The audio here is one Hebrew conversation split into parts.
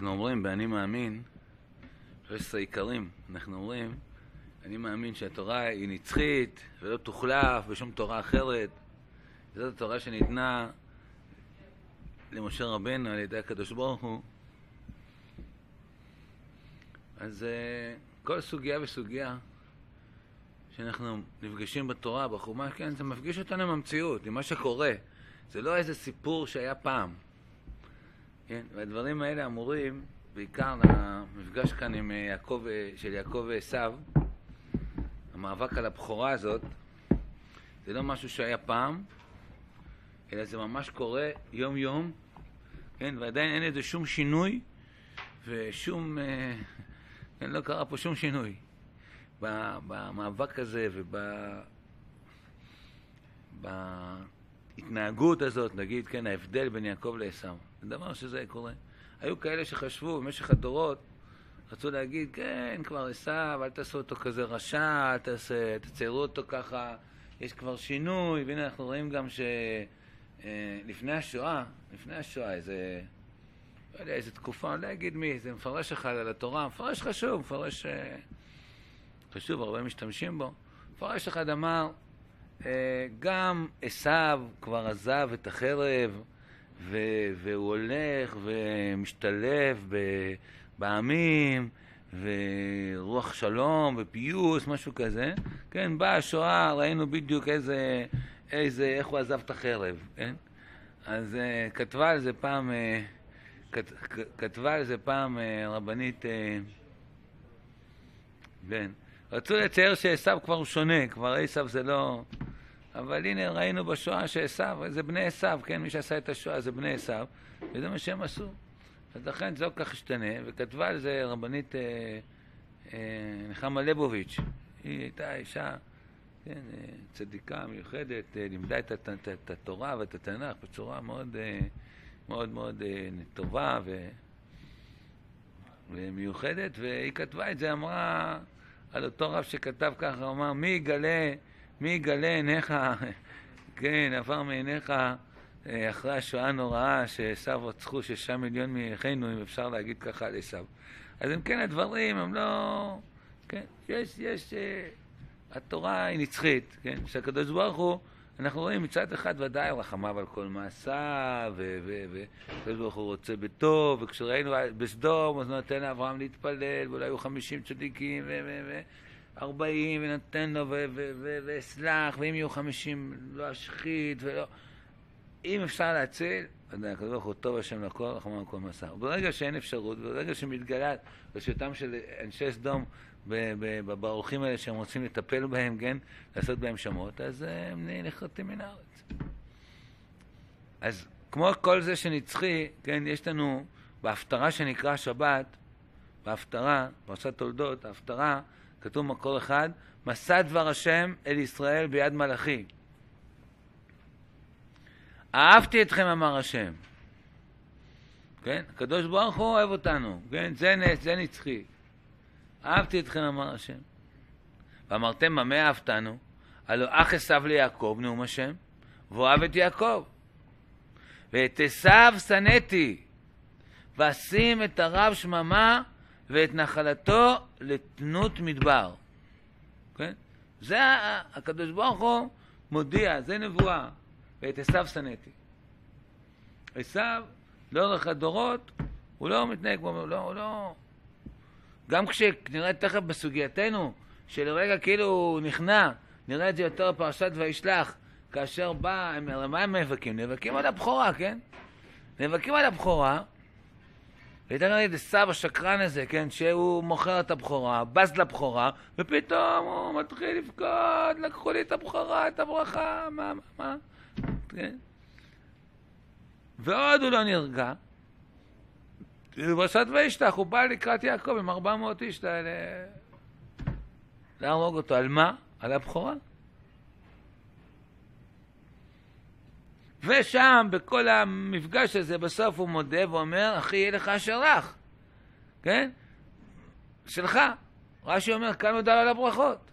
אנחנו אומרים ב"אני מאמין", 13 עיקרים, אנחנו אומרים, אני מאמין שהתורה היא נצחית ולא תוחלף בשום תורה אחרת. זאת התורה שניתנה למשה רבנו על ידי הקדוש ברוך הוא. אז uh, כל סוגיה וסוגיה שאנחנו נפגשים בתורה, בחומה, כן, זה מפגיש אותנו עם המציאות, עם מה שקורה. זה לא איזה סיפור שהיה פעם. כן? והדברים האלה אמורים, בעיקר למפגש כאן עם יעקב, של יעקב ועשו, המאבק על הבכורה הזאת, זה לא משהו שהיה פעם, אלא זה ממש קורה יום-יום, כן? ועדיין אין לזה שום שינוי ושום... אה, כן, לא קרה פה שום שינוי במאבק הזה וב... בהתנהגות הזאת, נגיד, כן, ההבדל בין יעקב לעשו. זה דבר שזה קורה. היו כאלה שחשבו במשך הדורות, רצו להגיד, כן, כבר עשו, אל תעשו אותו כזה רשע, אל תעשה, תציירו אותו ככה, יש כבר שינוי, והנה אנחנו רואים גם שלפני אה, השואה, לפני השואה, איזה, לא יודע, איזה תקופה, אני לא אגיד מי, זה מפרש אחד על התורה, מפרש חשוב, מפרש אה, חשוב, הרבה משתמשים בו. מפרש אחד אמר, אה, גם עשו כבר עזב את החרב, ו- והוא הולך ומשתלב ב- בעמים, ורוח שלום ופיוס, משהו כזה. כן, באה השואה, ראינו בדיוק איזה, איזה, איך הוא עזב את החרב, כן? אז uh, כתבה על זה פעם, uh, כת, כתבה על זה פעם uh, רבנית, uh, כן. רצו לצייר שעשו כבר שונה, כבר עשו זה לא... אבל הנה ראינו בשואה שעשו, זה בני עשו, כן? מי שעשה את השואה זה בני עשו, וזה מה שהם עשו. אז לכן זה לא כך השתנה, וכתבה על זה רבנית אה, אה, נחמה ליבוביץ', היא הייתה אישה, כן, אה, צדיקה מיוחדת, אה, לימדה את, את, את, את התורה ואת התנ"ך בצורה מאוד אה, מאוד, מאוד אה, טובה ו, ומיוחדת, והיא כתבה את זה, אמרה על אותו רב שכתב ככה, אמר, מי יגלה מי יגלה עיניך, כן, עבר מעיניך אה, אחרי השואה הנוראה שעשו רצחו שישה מיליון מאחינו, אם אפשר להגיד ככה על עשו. אז אם כן, הדברים הם לא... כן, יש, יש... אה, התורה היא נצחית, כן? שהקדוש ברוך הוא, אנחנו רואים מצד אחד ודאי רחמיו על כל מעשיו, וקדוש ברוך הוא רוצה בטוב, וכשראינו בסדום, אז נותן לאברהם להתפלל, ואולי היו חמישים צדיקים, ו... ו, ו ארבעים ונותן לו ואסלח, ואם יהיו חמישים לא אשחית ולא... אם אפשר להציל, הקדוש ברוך הוא טוב השם לכל, רחמנו כל מסע. וברגע שאין אפשרות, וברגע שמתגלה רשותם של אנשי סדום באורחים האלה שהם רוצים לטפל בהם, כן, לעשות בהם שמות, אז הם נחרטים מן הארץ. אז כמו כל זה שנצחי, כן, יש לנו בהפטרה שנקרא שבת, בהפטרה, פרשת תולדות, ההפטרה, כתוב מקור אחד, מסע דבר השם אל ישראל ביד מלאכי. אהבתי אתכם, אמר השם. כן? הקדוש ברוך הוא אוהב אותנו, כן? זה נס, זה נצחי. אהבתי אתכם, אמר השם. ואמרתם, במה אהבתנו? הלא אח עשיו ליעקב, נאום השם, ואוהב את יעקב. ואת עשיו שנאתי, ואשים את הרב שממה ואת נחלתו לתנות מדבר. כן? זה הקדוש ברוך הוא מודיע, זה נבואה. ואת עשיו שנאתי. עשיו, לאורך הדורות, הוא לא מתנהג כמו, לא, הוא לא... גם כשנראה תכף בסוגייתנו, שלרגע כאילו הוא נכנע, נראה את זה יותר בפרשת וישלח, כאשר בא, הם, מה הם נאבקים? נאבקים על הבכורה, כן? נאבקים על הבכורה, וייתן לי את עשיו השקרן הזה, כן, שהוא מוכר את הבכורה, בז לבכורה, ופתאום הוא מתחיל לבכות, לקחו לי את הבכורה, את הברכה, מה, מה, מה, כן? ועוד הוא לא נרגע. ובפרשת וישתח הוא בא לקראת יעקב עם 400 איש להרוג אותו. על מה? על הבכורה. ושם, בכל המפגש הזה, בסוף הוא מודה ואומר, אחי, יהיה לך אשר לך. כן? שלך. רש"י אומר, כאן הודע על הברכות.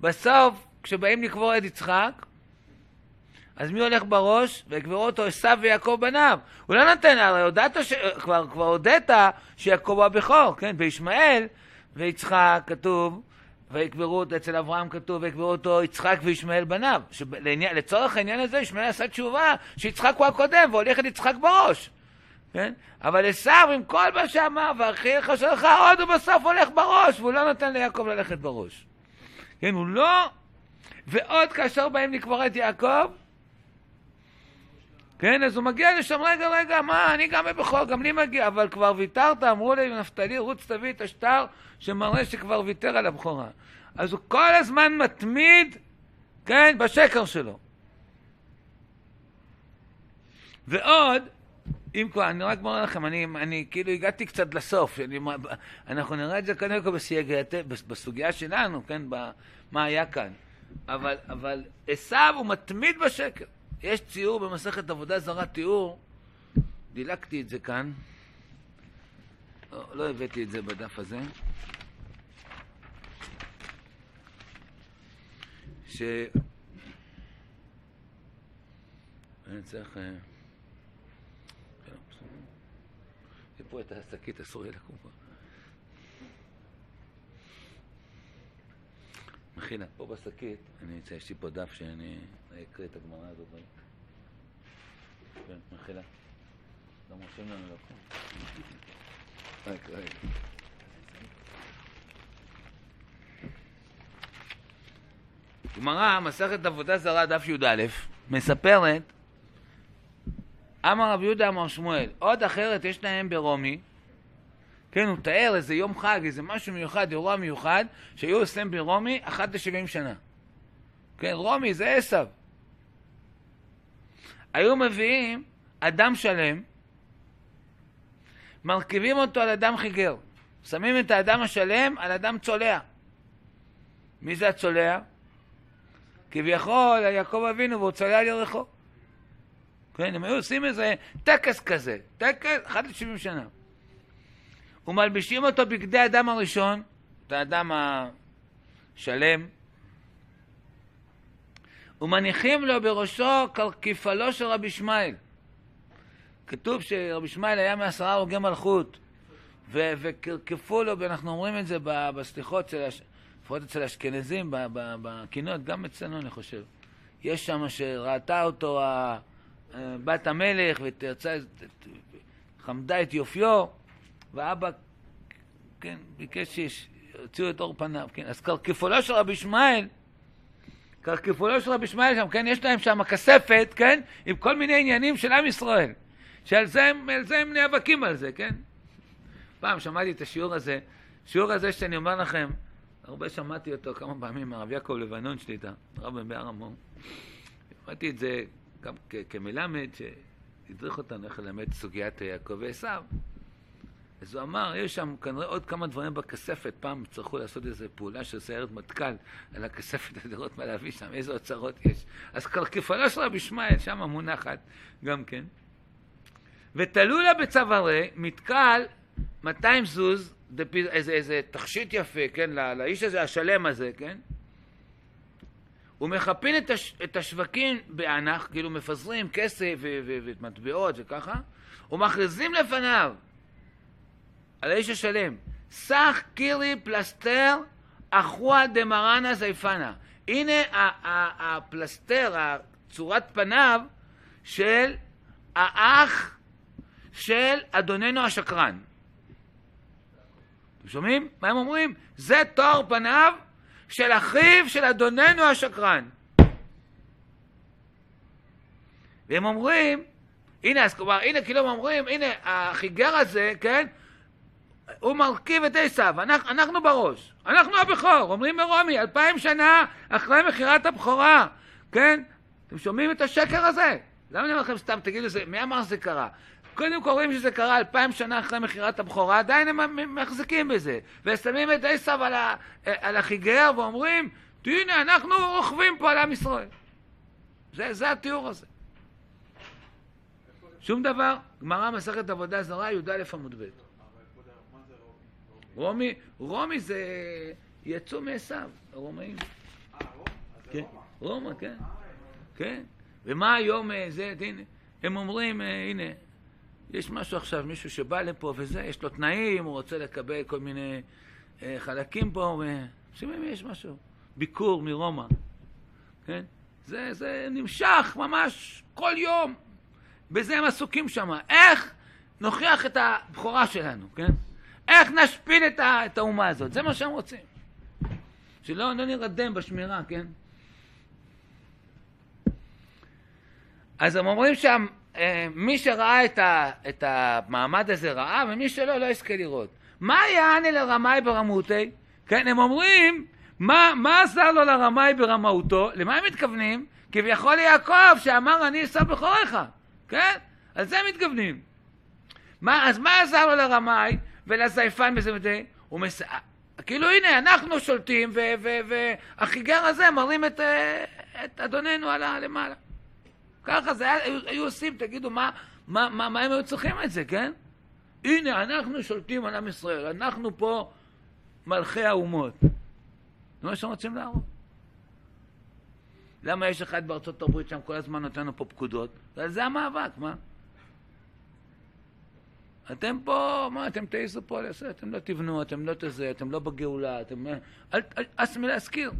בסוף, כשבאים לקבור את יצחק, אז מי הולך בראש? ויקברו אותו עשיו ויעקב בניו. הוא לא נותן, הרי הודעת, ש... כבר, כבר הודית שיעקב הוא הבכור, כן? בישמעאל ויצחק כתוב, ויקברו אותו, אצל אברהם כתוב, ויקברו אותו יצחק וישמעאל בניו. לצורך העניין הזה ישמעאל עשה תשובה שיצחק הוא הקודם, והולך את יצחק בראש. כן? אבל עשיו עם כל מה שאמר, והכי חשוב לך עוד הוא בסוף הולך בראש, והוא לא נותן ליעקב ללכת בראש. כן, הוא לא... ועוד כאשר באים לקבור את יעקב, כן, אז הוא מגיע לשם, רגע, רגע, מה, אני גם בבכור, גם לי מגיע, אבל כבר ויתרת, אמרו לי, נפתלי, רוץ תביא את השטר שמראה שכבר ויתר על הבכורה. אז הוא כל הזמן מתמיד, כן, בשקר שלו. ועוד, אם כבר, אני רק אומר לכם, אני, אני כאילו הגעתי קצת לסוף, אני, אנחנו נראה את זה קודם כל בסוגיה שלנו, כן, מה היה כאן. אבל, אבל עשיו הוא מתמיד בשקר. יש ציור במסכת עבודה זרה, תיאור, דילגתי את זה כאן, לא, לא הבאתי את זה בדף הזה, ש... אני צריך... אה, יש פה את השקית, אסור יהיה לקום פה. מחילה, פה בשקית, אני אצא, יש לי פה דף שאני אקריא את הגמרא הזאת. כן, מחילה. לא מרשים לנו לקום. רק רגע. גמרא, מסכת עבודה זרה, דף י"א, מספרת, אמר רב יהודה אמר שמואל, עוד אחרת יש להם ברומי, כן, הוא תאר איזה יום חג, איזה משהו מיוחד, אירוע מיוחד, שהיו עושים ברומי אחת לשבעים שנה. כן, רומי זה עשב. היו מביאים אדם שלם, מרכיבים אותו על אדם חיגר. שמים את האדם השלם על אדם צולע. מי זה הצולע? כביכול, יעקב אבינו, והוא צולע על ירחו. כן, הם היו עושים איזה טקס כזה, טקס, אחת לשבעים שנה. ומלבישים אותו בגדי אדם הראשון, את האדם השלם, ומניחים לו בראשו כפלו של רבי ישמעאל. כתוב שרבי ישמעאל היה מעשרה הרוגי מלכות, וקרקפו לו, ואנחנו אומרים את זה בסליחות, לפחות אצל האשכנזים, בקינות, גם אצלנו אני חושב. יש שם שראתה אותו בת המלך ותרצה, חמדה את יופיו, ואבא, כן, ביקש שיוציאו את אור פניו, כן. אז קרקפולו של רבי ישמעאל, קרקפולו של רבי ישמעאל שם, כן, יש להם שם כספת, כן, עם כל מיני עניינים של עם ישראל, שעל זה הם, זה הם נאבקים על זה, כן. פעם שמעתי את השיעור הזה, שיעור הזה שאני אומר לכם, הרבה שמעתי אותו כמה פעמים מהרב יעקב לבנון שליטה, רב בהר המור. שמעתי את זה גם כמלמד, שהדריך אותנו איך ללמד סוגיית יעקב ועשיו. אז הוא אמר, יש שם כנראה עוד כמה דברים בכספת, פעם יצטרכו לעשות איזו פעולה של סיירת מטכ"ל על הכספת, לראות מה להביא שם, איזה אוצרות יש. אז כפלה של רבי ישמעאל שם מונחת גם כן. ותלו לה בצווארי מתקל 200 זוז, דפי, איזה, איזה תכשיט יפה, כן, לא, לאיש הזה, השלם הזה, כן? הוא מכפין את, הש, את השווקים באנח, כאילו מפזרים כסף ומטבעות וככה, ומכריזים לפניו על האיש השלם. סך קירי פלסטר אחוה דמרנה זייפנה. הנה הפלסטר, צורת פניו של האח של אדוננו השקרן. אתם שומעים? מה הם אומרים? זה תואר פניו של אחיו של אדוננו השקרן. והם אומרים, הנה, אז כלומר, הנה, כאילו הם אומרים, הנה, החיגר הזה, כן, הוא מרכיב את עשיו, אנחנו, אנחנו בראש, אנחנו הבכור, אומרים מרומי, אלפיים שנה אחרי מכירת הבכורה, כן? אתם שומעים את השקר הזה? למה אני אומר לכם סתם, תגידו, זה, מי אמר שזה קרה? קודם כל רואים שזה קרה אלפיים שנה אחרי מכירת הבכורה, עדיין הם מחזיקים בזה, ושמים את עשיו על, על החיגר ואומרים, הנה, אנחנו רוכבים פה על עם ישראל. זה, זה התיאור הזה. שום דבר, גמרא מסכת עבודה זרה, י"א עמוד ב'. רומי, רומי זה יצאו מעשיו, הרומאים. אה, כן, רומא, כן. כן. ומה היום אה, זה, הנה, הם אומרים, אה, הנה, יש משהו עכשיו, מישהו שבא לפה וזה, יש לו תנאים, הוא רוצה לקבל כל מיני חלקים פה, ושומעים, יש משהו, ביקור מרומא, כן? זה, זה נמשך ממש כל יום, בזה הם עסוקים שם. איך נוכיח את הבכורה שלנו, כן? איך נשפיל את, ה, את האומה הזאת? זה מה שהם רוצים. שלא לא נרדם בשמירה, כן? אז הם אומרים שם, אה, שראה את, ה, את המעמד הזה ראה, ומי שלא, לא יזכה לראות. מה יעני לרמאי ברמותי? כן, הם אומרים, מה, מה עזר לו לרמאי ברמאותו? למה הם מתכוונים? כביכול יעקב שאמר אני אשא בכורך, כן? על זה מתכוונים. מה, אז מה עזר לו לרמאי ולזייפן וזה וזה? הוא מס... כאילו הנה אנחנו שולטים והחיגר הזה מראים את, אה, את אדוננו על הלמעלה. ככה זה היה, היו, היו עושים, תגידו, מה, מה, מה, מה הם היו צריכים את זה, כן? הנה, אנחנו שולטים על עם ישראל, אנחנו פה מלכי האומות. זה מה שהם רוצים להראות. למה יש אחד בארצות הברית שם כל הזמן נותן לנו פה פקודות? זה המאבק, מה? אתם פה, מה, אתם תעזו פה לעשות, אתם לא תבנו, אתם לא תזה, אתם לא בגאולה, אתם... אל תעש מלהזכיר.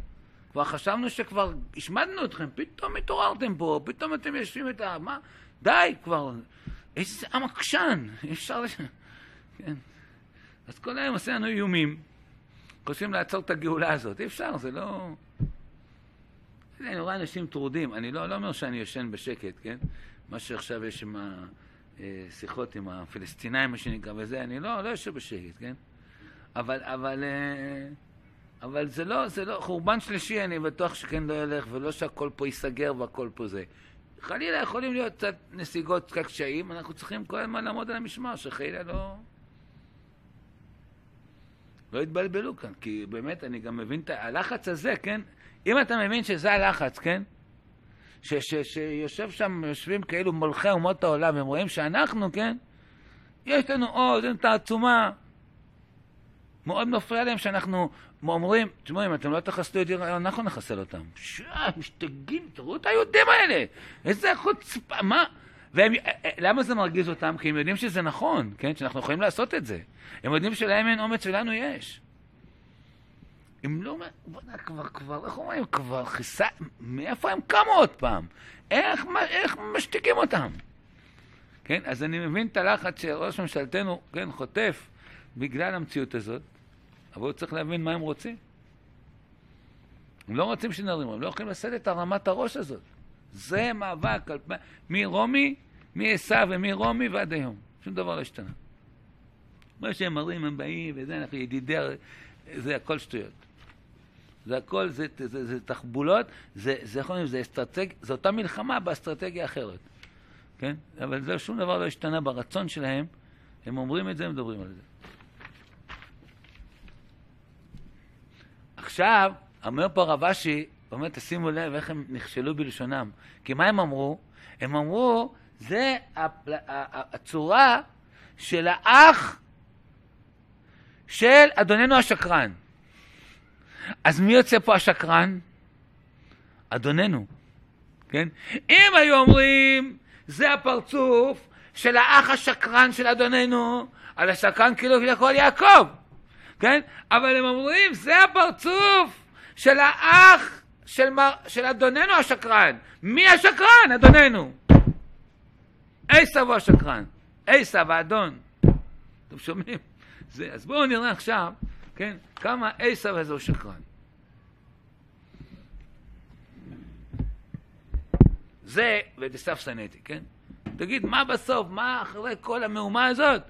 כבר חשבנו שכבר השמדנו אתכם, פתאום התעוררתם פה, פתאום אתם יושבים את ה... מה? די כבר, איזה עם עקשן, אי אפשר... לש... כן. אז כל היום עושה לנו איומים, חושבים לעצור את הגאולה הזאת, אי אפשר, זה לא... אני רואה אנשים טרודים, אני לא, לא אומר שאני ישן בשקט, כן? מה שעכשיו יש עם השיחות עם הפלסטינאים, מה שנקרא, וזה, אני לא, לא יושב בשקט, כן? אבל, אבל... אה, אבל זה לא, זה לא, חורבן שלישי אני בטוח שכן לא ילך, ולא שהכל פה ייסגר והכל פה זה. חלילה יכולים להיות קצת נסיגות, קצת קשיים, אנחנו צריכים כל הזמן לעמוד על המשמר, שחלילה לא... לא יתבלבלו כאן, כי באמת אני גם מבין את הלחץ הזה, כן? אם אתה מבין שזה הלחץ, כן? ש, ש, שיושב שם, יושבים כאילו מולכי אומות העולם, והם רואים שאנחנו, כן? יש לנו עוד, אין תעצומה. מאוד מפריע להם שאנחנו אומרים, תשמעו, אם אתם לא תחסלו את עיר, אנחנו נחסל אותם. שעה, משתגעים, תראו את היהודים האלה. איזה חוצפה, מה? והם, אה, אה, למה זה מרגיז אותם? כי הם יודעים שזה נכון, כן? שאנחנו יכולים לעשות את זה. הם יודעים שלהם אין אומץ ולנו יש. הם לא... בוא'נה, כבר, כבר, איך אומרים? כבר חיסה... מאיפה הם קמו עוד פעם? איך, איך משתיקים אותם? כן? אז אני מבין את הלחץ שראש ממשלתנו, כן, חוטף בגלל המציאות הזאת. אבל הוא צריך להבין מה הם רוצים. הם לא רוצים שנרים, הם לא יכולים לשאת את הרמת הראש הזאת. זה מאבק על... מרומי, מעשו ומרומי ועד היום. שום דבר לא השתנה. מה שהם מראים, הם באים, וזה, אנחנו ידידי, זה הכל שטויות. זה הכל, זה, זה, זה, זה תחבולות, זה, זה, זה, זה אסטרטג... זה אותה מלחמה באסטרטגיה אחרת. כן? אבל זה שום דבר לא השתנה ברצון שלהם. הם אומרים את זה, הם מדברים על זה. עכשיו, אומר פה רב אשי, אומר, תשימו לב איך הם נכשלו בלשונם. כי מה הם אמרו? הם אמרו, זה הצורה של האח של אדוננו השקרן. אז מי יוצא פה השקרן? אדוננו, כן? אם היו אומרים, זה הפרצוף של האח השקרן של אדוננו, על השקרן כאילו לכל יעקב. כן? אבל הם אומרים, זה הפרצוף של האח של, מר... של אדוננו השקרן. מי השקרן? אדוננו. עשב הוא השקרן. עשב, האדון. אתם שומעים? זה. אז בואו נראה עכשיו, כן, כמה עשב הזה הוא שקרן. זה ודסף שנאתי, כן? תגיד, מה בסוף? מה אחרי כל המהומה הזאת?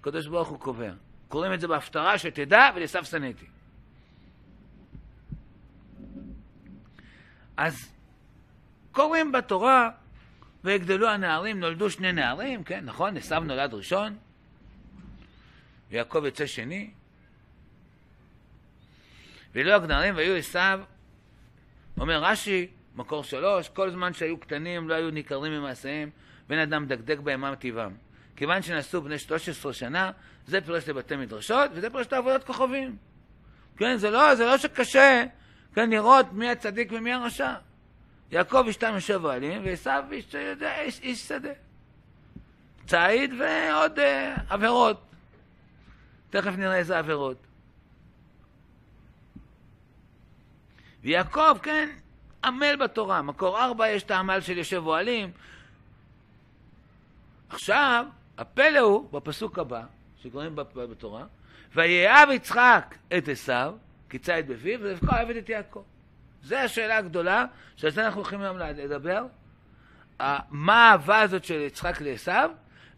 הקדוש ברוך הוא קובע. קוראים את זה בהפטרה, שתדע, ולסף שנאתי. אז קוראים בתורה, ויגדלו הנערים, נולדו שני נערים, כן, נכון? עשו נולד ראשון, ויעקב יוצא שני. ולא הנערים והיו עשו, אומר רש"י, מקור שלוש, כל זמן שהיו קטנים לא היו ניכרים ממעשיהם, בן אדם דקדק בהם מה טבעם. כיוון שנעשו בני 13 שנה, זה פירוש לבתי מדרשות, וזה פירוש לעבודת כוכבים. כן, זה לא, זה לא שקשה, כן, לראות מי הצדיק ומי הרשע. יעקב השתיים יושב אוהלים, ועשו איש, איש, איש שדה. ציד ועוד uh, עבירות. תכף נראה איזה עבירות. ויעקב, כן, עמל בתורה. מקור ארבע יש את העמל של יושב אוהלים. עכשיו, הפלא הוא, בפסוק הבא, שקוראים בתורה, ויאהב יצחק את עשיו, כי ציד בפיו, ולבקוע עבד את יעקב. זו השאלה הגדולה, שעל זה אנחנו הולכים היום לדבר. מה האהבה הזאת של יצחק לעשיו,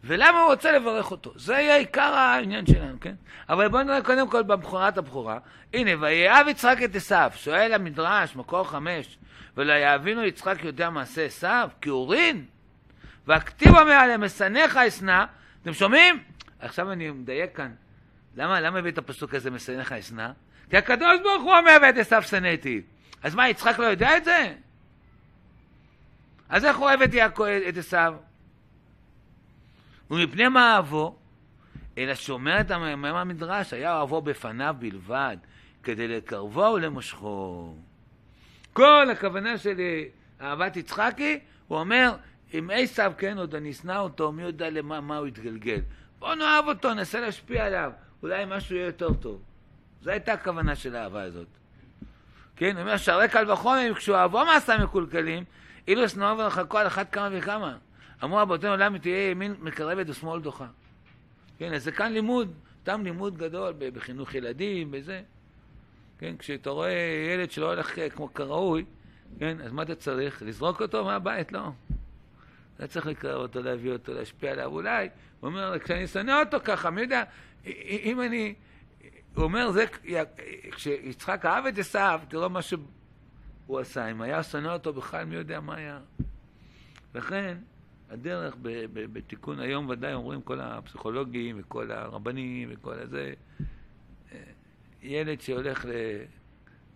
ולמה הוא רוצה לברך אותו. זה יהיה עיקר העניין שלנו, כן? אבל בואו נראה קודם כל בבכורת הבכורה. הנה, ויאהב יצחק את עשיו, שואל המדרש, מקור חמש, ולא יאבינו יצחק יודע מעשה עשיו, כי הורין, והכתיב אומר עליהם, משנאיך אשנא, אתם שומעים? עכשיו אני מדייק כאן. למה, למה הביא את הפסוק הזה, משנאיך אשנא? כי הקדוש ברוך הוא אומר ואת עשיו שנאתי. אז מה, יצחק לא יודע את זה? אז איך הוא אוהב את עשיו? ומפני מה אהבו? אלא שומר את המאמר המדרש, היה אוהבו בפניו בלבד, כדי לקרבו ולמשכו. כל הכוונה של אהבת יצחקי, הוא אומר, אם עשיו, כן, עוד אני אשנא אותו, מי יודע למה מה הוא יתגלגל. בוא נאהב אותו, ננסה להשפיע עליו, אולי משהו יהיה יותר טוב. זו הייתה הכוונה של האהבה הזאת. כן, הוא אומר שהרי קל וחומר, אהבו מעשה מקולקלים, אילו שנאו ורחקו על אחת כמה וכמה. אמרו רבותינו, למה תהיה ימין מקרבת ושמאל דוחה? כן, אז זה כאן לימוד, תם לימוד גדול בחינוך ילדים, בזה. כן, כשאתה רואה ילד שלא הולך כמו כראוי, כן, אז מה אתה צריך? לזרוק אותו מהבית? לא. אתה צריך לקרב אותו, להביא אותו, להשפיע עליו. אולי, הוא אומר, כשאני שונא אותו ככה, מי יודע, אם אני... הוא אומר, זה, כשיצחק אהב את עשיו, תראו מה שהוא עשה. אם היה שונא אותו בכלל, מי יודע מה היה. לכן, הדרך בתיקון היום ודאי אומרים כל הפסיכולוגים וכל הרבנים וכל הזה, אה, ילד שהולך ל...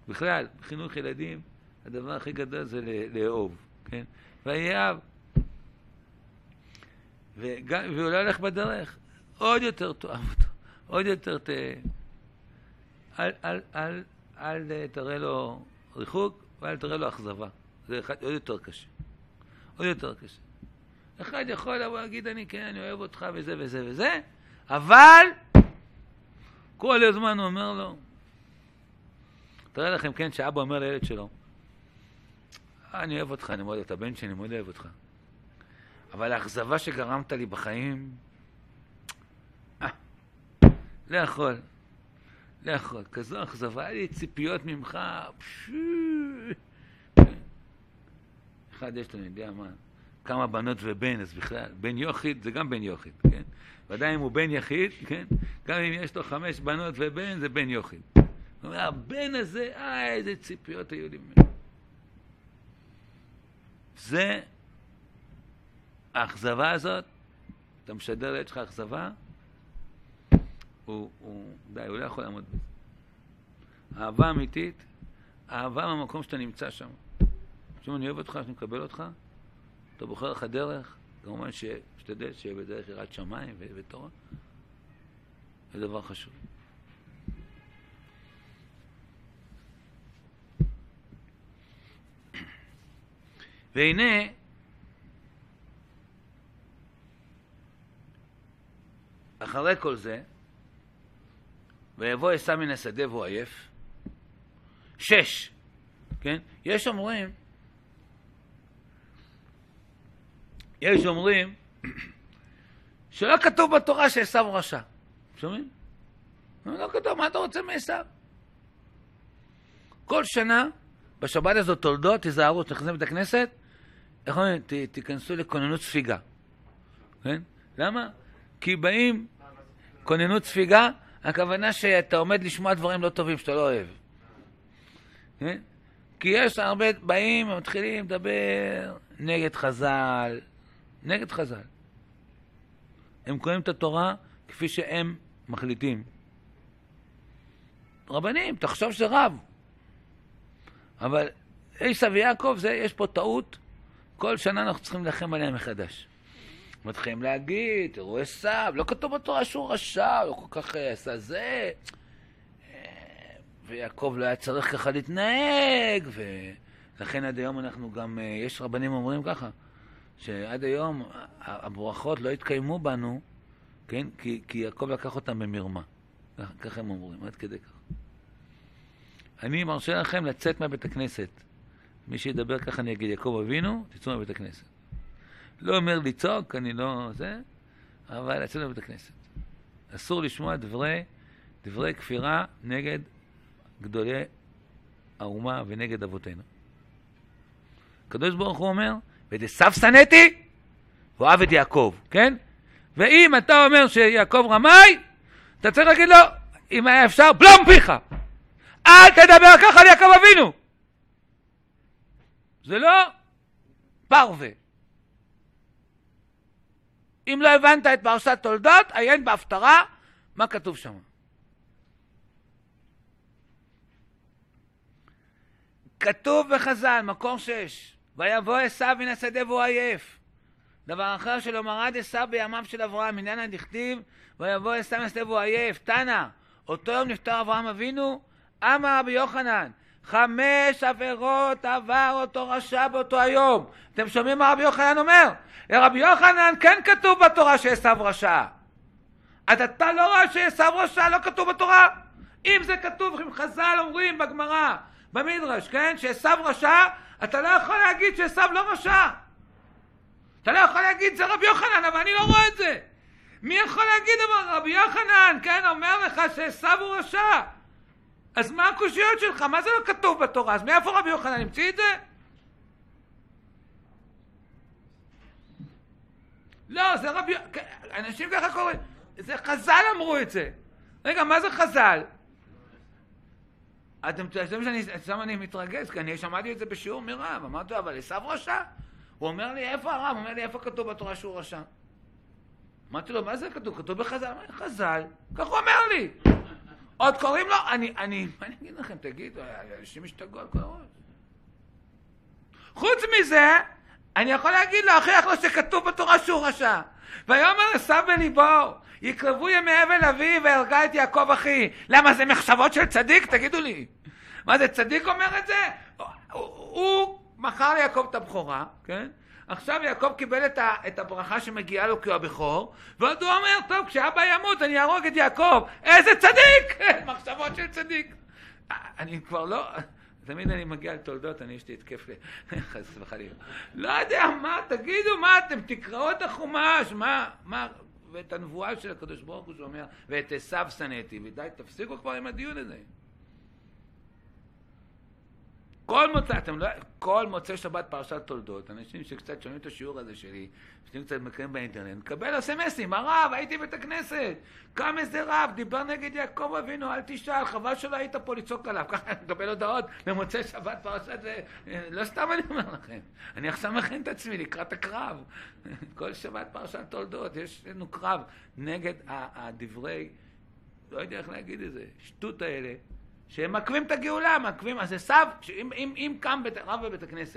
בכלל, בחינוך ילדים, הדבר הכי גדול זה לאהוב, כן? ויאהב. והוא לא הולך בדרך, עוד יותר תאהב אותו, עוד יותר ת... אל, אל, אל, אל, תראה לו ריחוק ואל תראה לו אכזבה. זה אחד, עוד יותר קשה. עוד יותר קשה. אחד יכול לבוא להגיד, אני כן, אני אוהב אותך וזה וזה וזה, אבל כל הזמן הוא אומר לו, תראה לכם, כן, שאבא אומר לילד שלו, אני אוהב אותך, אני מאוד אוהב את הבן שלי, אני מאוד אוהב אותך. אבל האכזבה שגרמת לי בחיים, אה, לא יכול, לא יכול. כזו אכזבה, היה לי ציפיות ממך, פשו. אחד יש לו, אני יודע מה. כמה בנות ובן, אז בכלל, בן יוחיד זה גם בן יוחיד, כן? ודאי אם הוא בן יחיד, כן? גם אם יש לו חמש בנות ובן, זה בן יוחיד. אומר, הבן הזה, אה, איזה ציפיות היו לי ממנו. זה, האכזבה הזאת, אתה משדר לילד שלך אכזבה, הוא, הוא, די, הוא לא יכול לעמוד בזה. אהבה אמיתית, אהבה מהמקום שאתה נמצא שם. עכשיו אני אוהב אותך, שאני מקבל אותך, אתה בוחר לך דרך, כמובן שתשתדל שיהיה בדרך יראת שמיים ותורה. זה דבר חשוב. והנה, אחרי כל זה, ויבוא עשה מן השדה והוא עייף. שש, כן? יש אומרים יש אומרים שלא כתוב בתורה שעשו רשע. שומעים? לא כתוב, מה אתה רוצה מעשו? כל שנה, בשבת הזאת תולדות, תיזהרו, תכנסים בית הכנסת, איך אומרים? תיכנסו לכוננות ספיגה. כן? למה? כי באים, כוננות ספיגה, הכוונה שאתה עומד לשמוע דברים לא טובים שאתה לא אוהב. כן? כי יש הרבה, באים ומתחילים לדבר נגד חז"ל, נגד חז"ל. הם קוראים את התורה כפי שהם מחליטים. רבנים, תחשוב שזה רב. אבל עשו ויעקב, זה, יש פה טעות. כל שנה אנחנו צריכים להילחם עליהם מחדש. מתחילים להגיד, תראו עשו, לא כתוב בתורה שהוא רשע, לא כל כך אה, עשה זה. אה, ויעקב לא היה צריך ככה להתנהג, ו... לכן עד היום אנחנו גם, אה, יש רבנים אומרים ככה, שעד היום הברכות לא התקיימו בנו, כן? כי, כי יעקב לקח אותם במרמה. ככה הם אומרים, עד כדי כך. אני מרשה לכם לצאת מהבית הכנסת. מי שידבר ככה אני אגיד, יעקב אבינו, תצאו מהבית הכנסת. לא אומר לצעוק, אני לא זה, אבל לצאת מהבית הכנסת. אסור לשמוע דברי, דברי כפירה נגד גדולי האומה ונגד אבותינו. הקדוש ברוך הוא אומר, עשיו שנאתי, ואוהב את יעקב, כן? ואם אתה אומר שיעקב רמאי, אתה צריך להגיד לו, אם היה אפשר, בלום פיך! אל תדבר ככה על יעקב אבינו! זה לא פרווה. אם לא הבנת את פרשת תולדות, עיין בהפטרה מה כתוב שם. כתוב בחז"ל, מקור שש, ויבוא עשיו מן השדה והוא עייף. דבר אחר שלא מרד עשיו בימיו של אברהם, עניין הדכתיב, ויבוא עשיו מן השדה והוא עייף. תנא, אותו יום נפטר אברהם אבינו, אמר רבי יוחנן, חמש עבירות עבר אותו רשע באותו היום. אתם שומעים מה רבי יוחנן אומר? רבי יוחנן כן כתוב בתורה שעשו רשע. אז אתה לא רואה שעשו רשע לא כתוב בתורה? אם זה כתוב, אם חז"ל אומרים בגמרא, במדרש, כן? שעשו רשע, אתה לא יכול להגיד שעשו לא רשע. אתה לא יכול להגיד זה רבי יוחנן, אבל אני לא רואה את זה. מי יכול להגיד אבל רבי יוחנן, כן, אומר לך שעשו הוא רשע. אז מה הקושיות שלך? מה זה לא כתוב בתורה? אז מאיפה רבי יוחנן המציא את זה? לא, זה רבי... אנשים ככה קוראים. זה חז"ל אמרו את זה. רגע, מה זה חז"ל? אתם חושבים שאני, שם אני מתרגז, כי אני שמעתי את זה בשיעור מרב. אמרתי לו, אבל עשו רשע? הוא אומר לי, איפה הרב? הוא אומר לי, איפה כתוב בתורה שהוא רשע? אמרתי לו, מה זה כתוב? כתוב בחז"ל. חז"ל. כך הוא אומר לי. עוד קוראים לו, אני, אני, מה אני אגיד לכם, תגידו, אנשים השתגעו על כל הראש. חוץ מזה, אני יכול להגיד לו, הכריח לו שכתוב בתורה שהוא רשע. ויאמר עשו בליבו, יקרבו ימי אבל אבי והרגה את יעקב אחי. למה זה מחשבות של צדיק? תגידו לי. מה זה, צדיק אומר את זה? הוא, הוא מכר ליעקב את הבכורה, כן? עכשיו יעקב קיבל את, ה, את הברכה שמגיעה לו כי הוא הבכור, ועוד הוא אומר, טוב, כשאבא ימות אני אהרוג את יעקב. איזה צדיק! מחשבות של צדיק. אני כבר לא... תמיד אני מגיע לתולדות, אני יש לי התקף חס וחלילה. לא יודע מה, תגידו מה אתם, תקראו את החומש, מה, מה, ואת הנבואה של הקדוש ברוך הוא שאומר, ואת עשיו שנאתי, ודי, תפסיקו כבר עם הדיון הזה. כל מוצא, אתם לא, כל מוצאי שבת פרשת תולדות, אנשים שקצת שומעים את השיעור הזה שלי, שאתם קצת מקרים באינטרנט, מקבל אסמסים, הרב, הייתי בבית הכנסת, קם איזה רב, דיבר נגד יעקב אבינו, אל תשאל, חבל שלא היית פה לצעוק עליו, ככה אני מקבל הודעות במוצאי שבת פרשת זה, לא סתם אני אומר לכם, אני עכשיו מכין את עצמי לקראת הקרב, כל שבת פרשת תולדות, יש לנו קרב נגד הדברי, לא יודע איך להגיד את זה, שטות האלה. שהם מעכבים את הגאולה, מעכבים, אז עשיו, אם, אם, אם קם בית, רב בבית הכנסת